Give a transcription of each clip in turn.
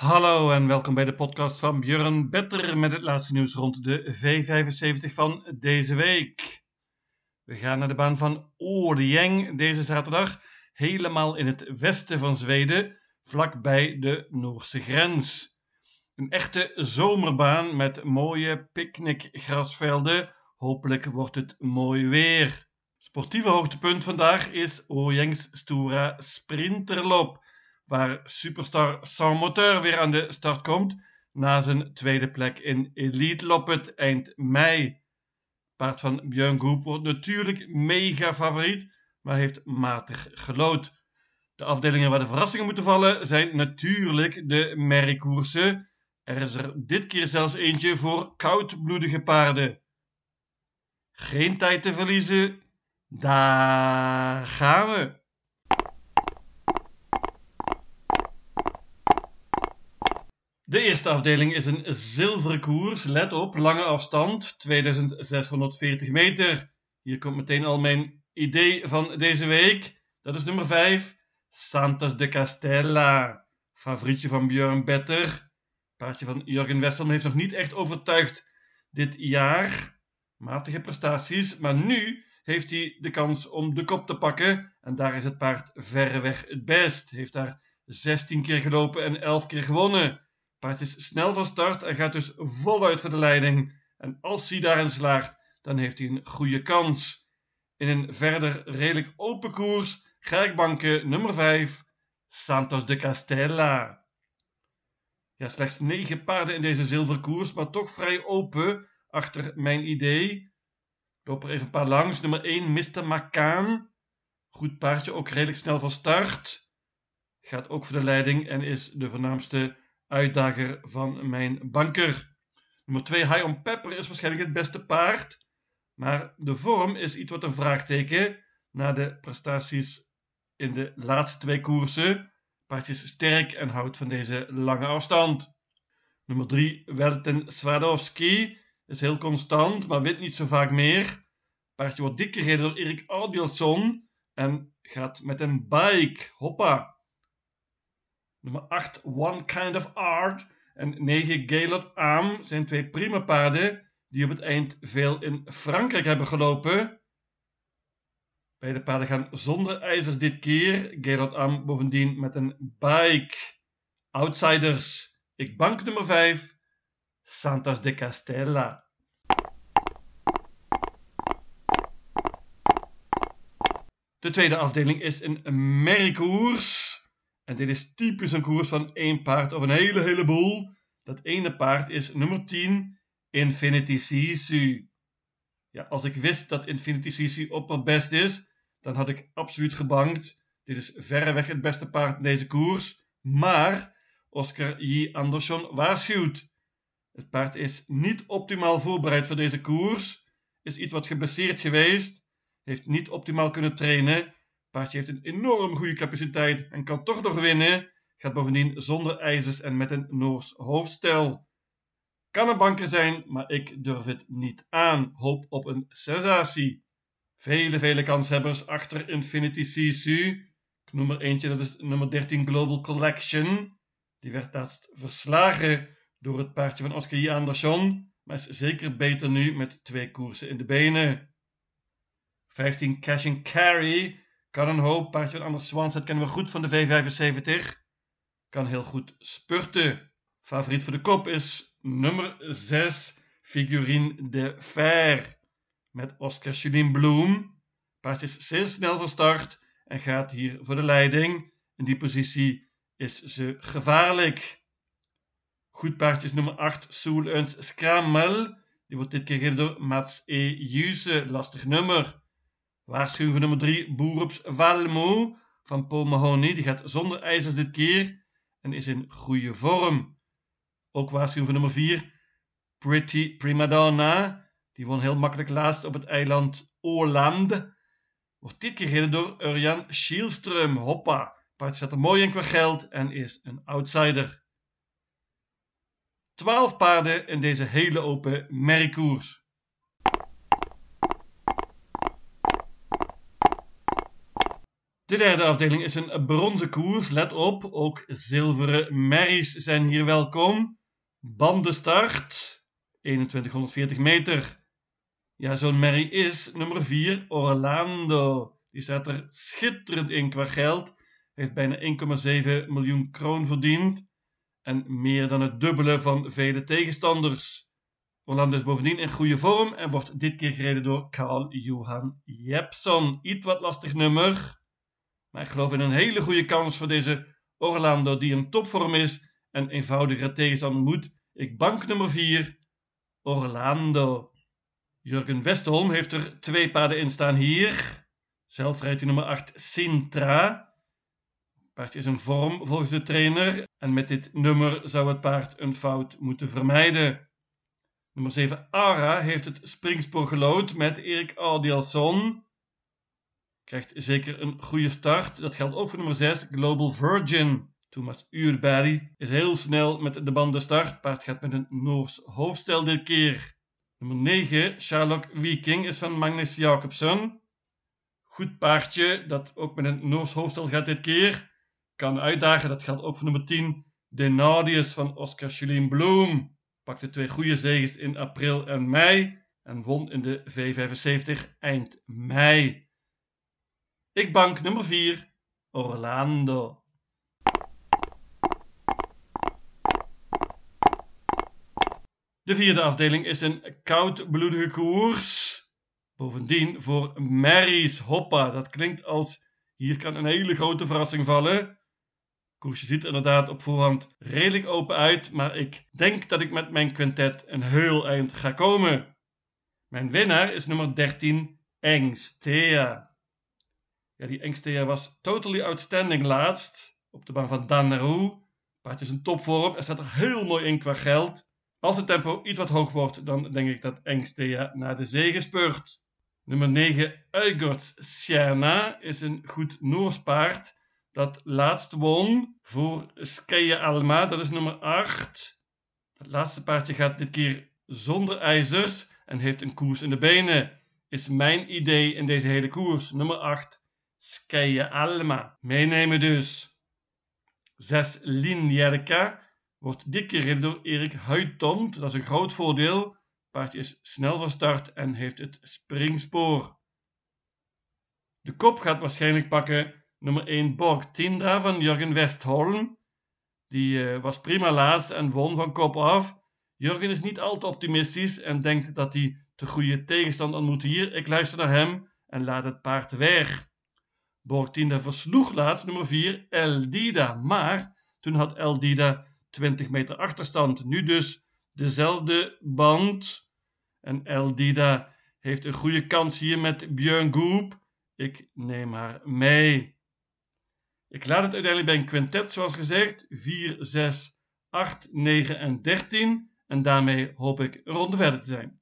Hallo en welkom bij de podcast van Björn Better met het laatste nieuws rond de V75 van deze week. We gaan naar de baan van Årjäng deze zaterdag, helemaal in het westen van Zweden, vlakbij de Noorse grens. Een echte zomerbaan met mooie picknickgrasvelden. Hopelijk wordt het mooi weer. Sportieve hoogtepunt vandaag is Årjängs Stora Sprinterloop waar superstar Sans Moteur weer aan de start komt na zijn tweede plek in Elite Loppet eind mei. Paard van Björn Goep wordt natuurlijk mega favoriet, maar heeft matig gelood. De afdelingen waar de verrassingen moeten vallen zijn natuurlijk de merriekoersen. Er is er dit keer zelfs eentje voor koudbloedige paarden. Geen tijd te verliezen, daar gaan we. De eerste afdeling is een zilveren koers. Let op, lange afstand, 2640 meter. Hier komt meteen al mijn idee van deze week. Dat is nummer 5, Santos de Castella. Favorietje van Björn Better. Paardje van Jurgen Westholm heeft nog niet echt overtuigd dit jaar. Matige prestaties, maar nu heeft hij de kans om de kop te pakken. En daar is het paard verreweg het best. Heeft daar 16 keer gelopen en 11 keer gewonnen. Paard is snel van start en gaat dus voluit voor de leiding. En als hij daarin slaagt, dan heeft hij een goede kans. In een verder redelijk open koers ga nummer 5, Santos de Castella. Ja, slechts 9 paarden in deze zilverkoers, maar toch vrij open achter mijn idee. Loop er even een paar langs. Nummer 1, Mr. Macaan. Goed paardje, ook redelijk snel van start. Gaat ook voor de leiding en is de voornaamste uitdager van mijn banker. Nummer 2, High on Pepper, is waarschijnlijk het beste paard. Maar de vorm is iets wat een vraagteken na de prestaties in de laatste twee koersen. Paardje is sterk en houdt van deze lange afstand. Nummer 3, Welten Swarovski, is heel constant, maar wint niet zo vaak meer. Paardje wordt dik gereden door Erik Albielson en gaat met een bike. Hoppa! Nummer 8, One Kind of Art. En 9, Gaylord Aam zijn twee prima paarden die op het eind veel in Frankrijk hebben gelopen. Beide paarden gaan zonder ijzers dit keer. Gaylord Am bovendien met een bike. Outsiders. Ik bank nummer 5. Santos de Castella. De tweede afdeling is een merriekoers. En dit is typisch een koers van één paard of een hele heleboel. Dat ene paard is nummer 10, Infinity Sisu. Ja, als ik wist dat Infinity Sisu opperbest is, dan had ik absoluut gebankt. Dit is verreweg het beste paard in deze koers. Maar Oscar J. Andersson waarschuwt. Het paard is niet optimaal voorbereid voor deze koers. Is iets wat geblesseerd geweest. Heeft niet optimaal kunnen trainen Paardje heeft een enorm goede capaciteit en kan toch nog winnen. Gaat bovendien zonder ijzers en met een Noors hoofdstel. Kan een banker zijn, maar ik durf het niet aan. Hoop op een sensatie. Vele, vele kanshebbers achter Infinity Sisu. Ik noem er eentje, dat is nummer 13 Global Collection. Die werd laatst verslagen door het paardje van Oscar J. Andersson, maar is zeker beter nu met twee koersen in de benen. 15 Cash and Carry kan een hoop. Paardje van Anders Swanset kennen we goed van de V75. Kan heel goed spurten. Favoriet voor de kop is nummer 6, Figurine de Fer. Met Oscar Julien Bloem. Paardje is zeer snel van start en gaat hier voor de leiding. In die positie is ze gevaarlijk. Goed paardje is nummer 8, Soul Uns. Die wordt dit keer gereden door Mats E. Juse. Lastig nummer. Waarschuwing nummer 3, Boerups Valmo van Paul Mahoney. Die gaat zonder ijzers dit keer en is in goede vorm. Ook waarschuwing nummer 4, Pretty Primadonna. Die won heel makkelijk laatst op het eiland Åland. Wordt dit keer gereden door Urjan Schielström. Hoppa. Paard zet er mooi in qua geld en is een outsider. 12 paarden in deze hele open merriekoers. De derde afdeling is een bronzen koers. Let op, ook zilveren merries zijn hier welkom. Bandenstart, 2140 meter. Ja, zo'n merrie is nummer 4, Orlando. Die staat er schitterend in qua geld. Heeft bijna 1,7 miljoen kroon verdiend. En meer dan het dubbele van vele tegenstanders. Orlando is bovendien in goede vorm en wordt dit keer gereden door Carl Johan Jepson. Iets wat lastig nummer. Maar ik geloof in een hele goede kans voor deze Orlando die in topvorm is en eenvoudiger tegenstander moet. Ik bank nummer 4, Orlando. Jurgen Westholm heeft er twee paarden in staan hier. Zelf rijdt hij nummer 8 Sintra. Het paardje is een vorm volgens de trainer. En met dit nummer zou het paard een fout moeten vermijden. Nummer 7 Ara heeft het springspoor gelood met Erik Audielson. Krijgt zeker een goede start. Dat geldt ook voor nummer 6 Global Virgin. Thomas Uurberry is heel snel met de banden start. Paard gaat met een Noors hoofdstel dit keer. Nummer 9 Sherlock Viking is van Magnus Jacobsen. Goed paardje dat ook met een Noors hoofdstel gaat dit keer. Kan uitdagen, dat geldt ook voor nummer 10 Denadius van Oscar Julien Bloem pakte twee goede zegens in april en mei en won in de V75 eind mei. Ik bank nummer 4, Orlando. De vierde afdeling is een koudbloedige koers. Bovendien voor Mary's Hoppa. Dat klinkt als hier kan een hele grote verrassing vallen. Koersje ziet er inderdaad op voorhand redelijk open uit, maar ik denk dat ik met mijn quintet een heel eind ga komen. Mijn winnaar is nummer 13, Engstea. Ja, die Engstea was totally outstanding laatst op de baan van Dan Paard is een topvorm en staat er heel mooi in qua geld. Als het tempo iets wat hoog wordt, dan denk ik dat Engstea naar de zege speurt. Nummer 9, Uygurt Sjerna is een goed Noors paard dat laatst won voor Skeje Alma. Dat is nummer 8. Het laatste paardje gaat dit keer zonder ijzers en heeft een koers in de benen. Is mijn idee in deze hele koers. Nummer 8. Skeje Alma. Meenemen dus. 6. Linjerka wordt dit keer door Erik Huitont. Dat is een groot voordeel. Paardje is snel van start en heeft het springspoor. De kop gaat waarschijnlijk pakken nummer 1 Borg Tindra van Jurgen Westholm. Die uh, was prima laatst en won van kop af. Jurgen is niet al te optimistisch en denkt dat hij te goede tegenstand ontmoet hier. Ik luister naar hem en laat het paard weg. Borg Tindra versloeg laatst nummer 4 Eldida, maar toen had Eldida 20 meter achterstand. Nu dus dezelfde band. En Eldida heeft een goede kans hier met Björn Goop. Ik neem haar mee. Ik laat het uiteindelijk bij een quintet, zoals gezegd. 4, 6, 8, 9 en 13. En daarmee hoop ik ronde verder te zijn.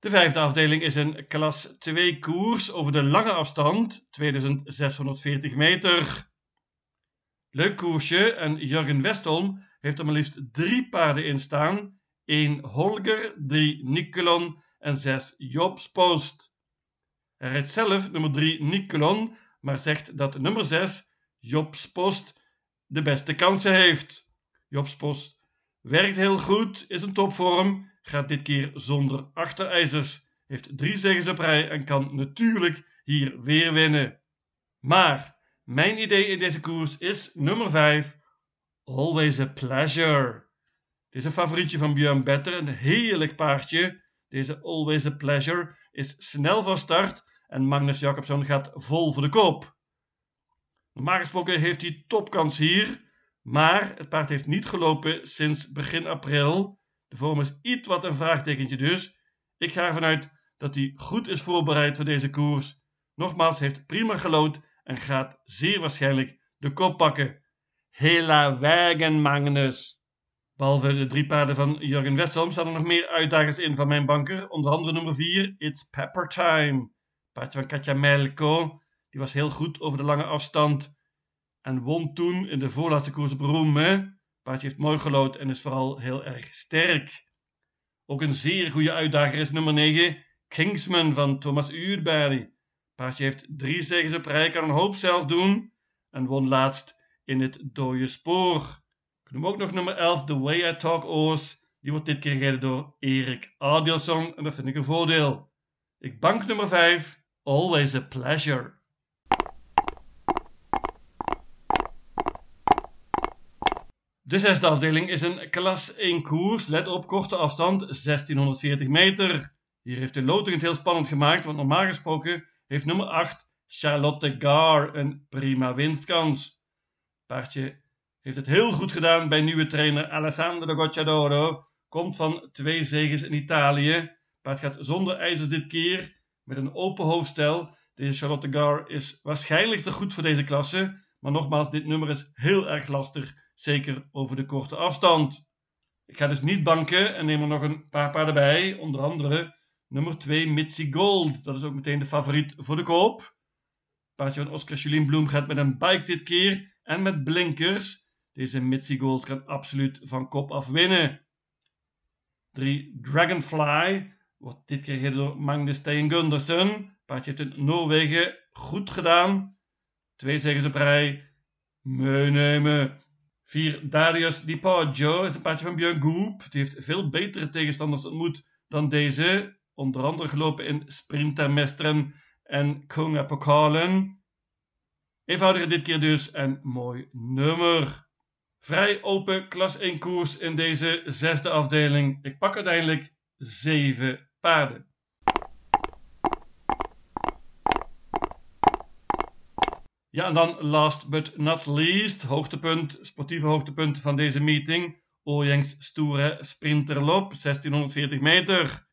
De vijfde afdeling is een klas 2 koers over de lange afstand, 2640 meter. Leuk koersje en Jurgen Westholm heeft er maar liefst drie paarden in staan. 1 Holger, 3 Nicolon en 6 Jobs Post. Hij rijdt zelf nummer 3 Nicolon, maar zegt dat nummer 6 Jobs Post de beste kansen heeft. Jobs Post werkt heel goed, is een topvorm, gaat dit keer zonder achterijzers, heeft drie zegens op rij en kan natuurlijk hier weer winnen. Maar mijn idee in deze koers is nummer 5 Always a Pleasure. Dit is een favorietje van Björn Better, een heerlijk paardje. Deze Always a Pleasure is snel van start en Magnus Jacobson gaat vol voor de koop. Normaal gesproken heeft hij topkans hier, maar het paard heeft niet gelopen sinds begin april. De vorm is iets wat een vraagtekentje dus. Ik ga ervan uit dat hij goed is voorbereid voor deze koers. Nogmaals, heeft prima gelood en gaat zeer waarschijnlijk de kop pakken. Hela wagen Magnus. Behalve de drie paarden van Jurgen Westholm staan er nog meer uitdagers in van mijn banker. Onder andere nummer 4, It's Pepper Time. Paardje van Katja Melko. Die was heel goed over de lange afstand. En won toen in de voorlaatste koers op Roem. Paardje heeft mooi gelood en is vooral heel erg sterk. Ook een zeer goede uitdager is nummer 9, Kingsman van Thomas Uurberry. Paardje heeft drie zegens op rij, kan een hoop zelf doen en won laatst in het dode spoor. Ik noem ook nog nummer 11, The Way I Talk Oors. Die wordt dit keer gereden door Erik Adielson en dat vind ik een voordeel. Ik bank nummer 5, Always a Pleasure. De zesde afdeling is een klas 1 koers. Let op, korte afstand, 1640 meter. Hier heeft de loting het heel spannend gemaakt, want normaal gesproken heeft nummer 8 Charlotte Gar een prima winstkans. Paardje heeft het heel goed gedaan bij nieuwe trainer Alessandro Gocciadoro. Komt van twee zegens in Italië. Paard gaat zonder ijzers dit keer, met een open hoofdstel. Deze Charlotte Gar is waarschijnlijk te goed voor deze klasse. Maar nogmaals, dit nummer is heel erg lastig, zeker over de korte afstand. Ik ga dus niet banken en neem er nog een paar paarden bij, onder andere nummer 2 Mitzi Gold. Dat is ook meteen de favoriet voor de koop. Paardje van Oscar Julien Bloem gaat met een bike dit keer en met blinkers. Deze Mitzi Gold kan absoluut van kop af winnen. 3 Dragonfly wordt dit keer gereden door Magnus Steen Gundersen. Paardje in Noorwegen goed gedaan. Twee zegens op rij. Meenemen. 4 Darius Di Poggio is een paardje van Björn Goop. Die heeft veel betere tegenstanders ontmoet dan deze. Onder andere gelopen in Sprintermesteren en Konga Pokalen. Eenvoudiger dit keer dus en mooi nummer. Vrij open klas 1 koers in deze zesde afdeling. Ik pak uiteindelijk 7 paarden. Ja, en dan last but not least, hoogtepunt, sportieve hoogtepunt van deze meeting. Ojengs stoere sprinterloop, 1640 meter.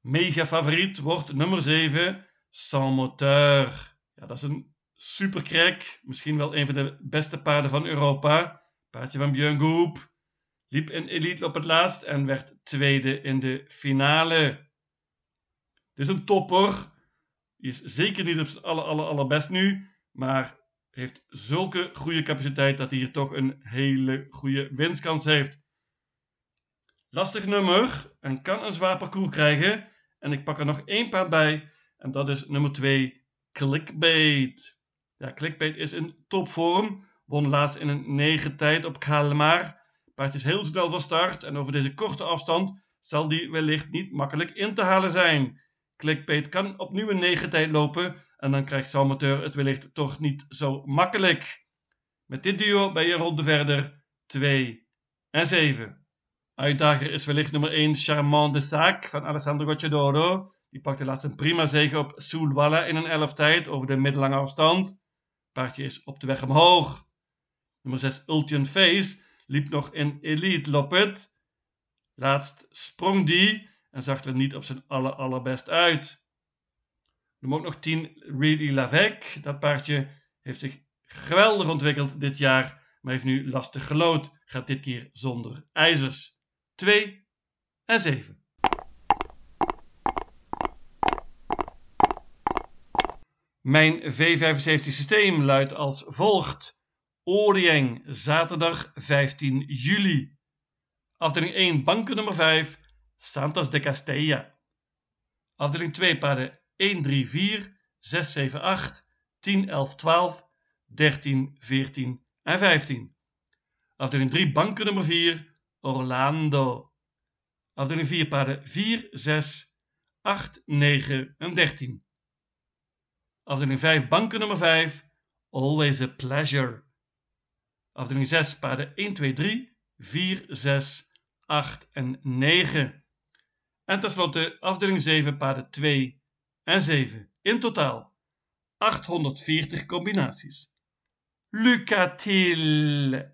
Mega favoriet wordt nummer 7, Sans Moteur. Ja, dat is een superkrek, misschien wel een van de beste paarden van Europa. Paardje van Björn Goop. Liep in elite op het laatst en werd tweede in de finale. Het is een topper. Die is zeker niet op zijn aller, aller, allerbest nu. Maar heeft zulke goede capaciteit dat hij hier toch een hele goede winstkans heeft. Lastig nummer en kan een zwaar parcours krijgen. En ik pak er nog één paard bij. En dat is nummer 2, Clickbait. Ja, Clickbait is in topvorm. Won laatst in een 9 tijd op Kalmar. Paard is heel snel van start. En over deze korte afstand zal die wellicht niet makkelijk in te halen zijn. Clickbait kan opnieuw een 9 tijd lopen. En dan krijgt Salmateur het wellicht toch niet zo makkelijk. Met dit duo ben je rond de verder 2 en 7. Uitdager is wellicht nummer 1 Charmant de Sac van Alessandro Gocciadoro. Die pakte laatst een prima zege op Soulwalla in een 11 tijd over de middellange afstand. Paardje is op de weg omhoog. Nummer 6 Ultian Face liep nog in Elite Loppet. Laatst sprong die en zag er niet op zijn aller allerbest uit. Noem ook nog 10 Really Lavec. Dat paardje heeft zich geweldig ontwikkeld dit jaar, maar heeft nu lastig gelood. Gaat dit keer zonder ijzers. 2 en 7. Mijn V75 systeem luidt als volgt. Orieng, zaterdag 15 juli. Afdeling 1, banken nummer 5, Santos de Castella. Afdeling 2, paarden 1, 3, 4, 6, 7, 8, 10, 11, 12, 13, 14 en 15. Afdeling 3, banken nummer 4, Orlando. Afdeling 4, paarden 4, 6, 8, 9 en 13. Afdeling 5, banken nummer 5, Always a Pleasure. Afdeling 6, paarden 1, 2, 3, 4, 6, 8 en 9. En tenslotte afdeling 7, paarden 2 en 7. In totaal 840 combinaties. Lucatil.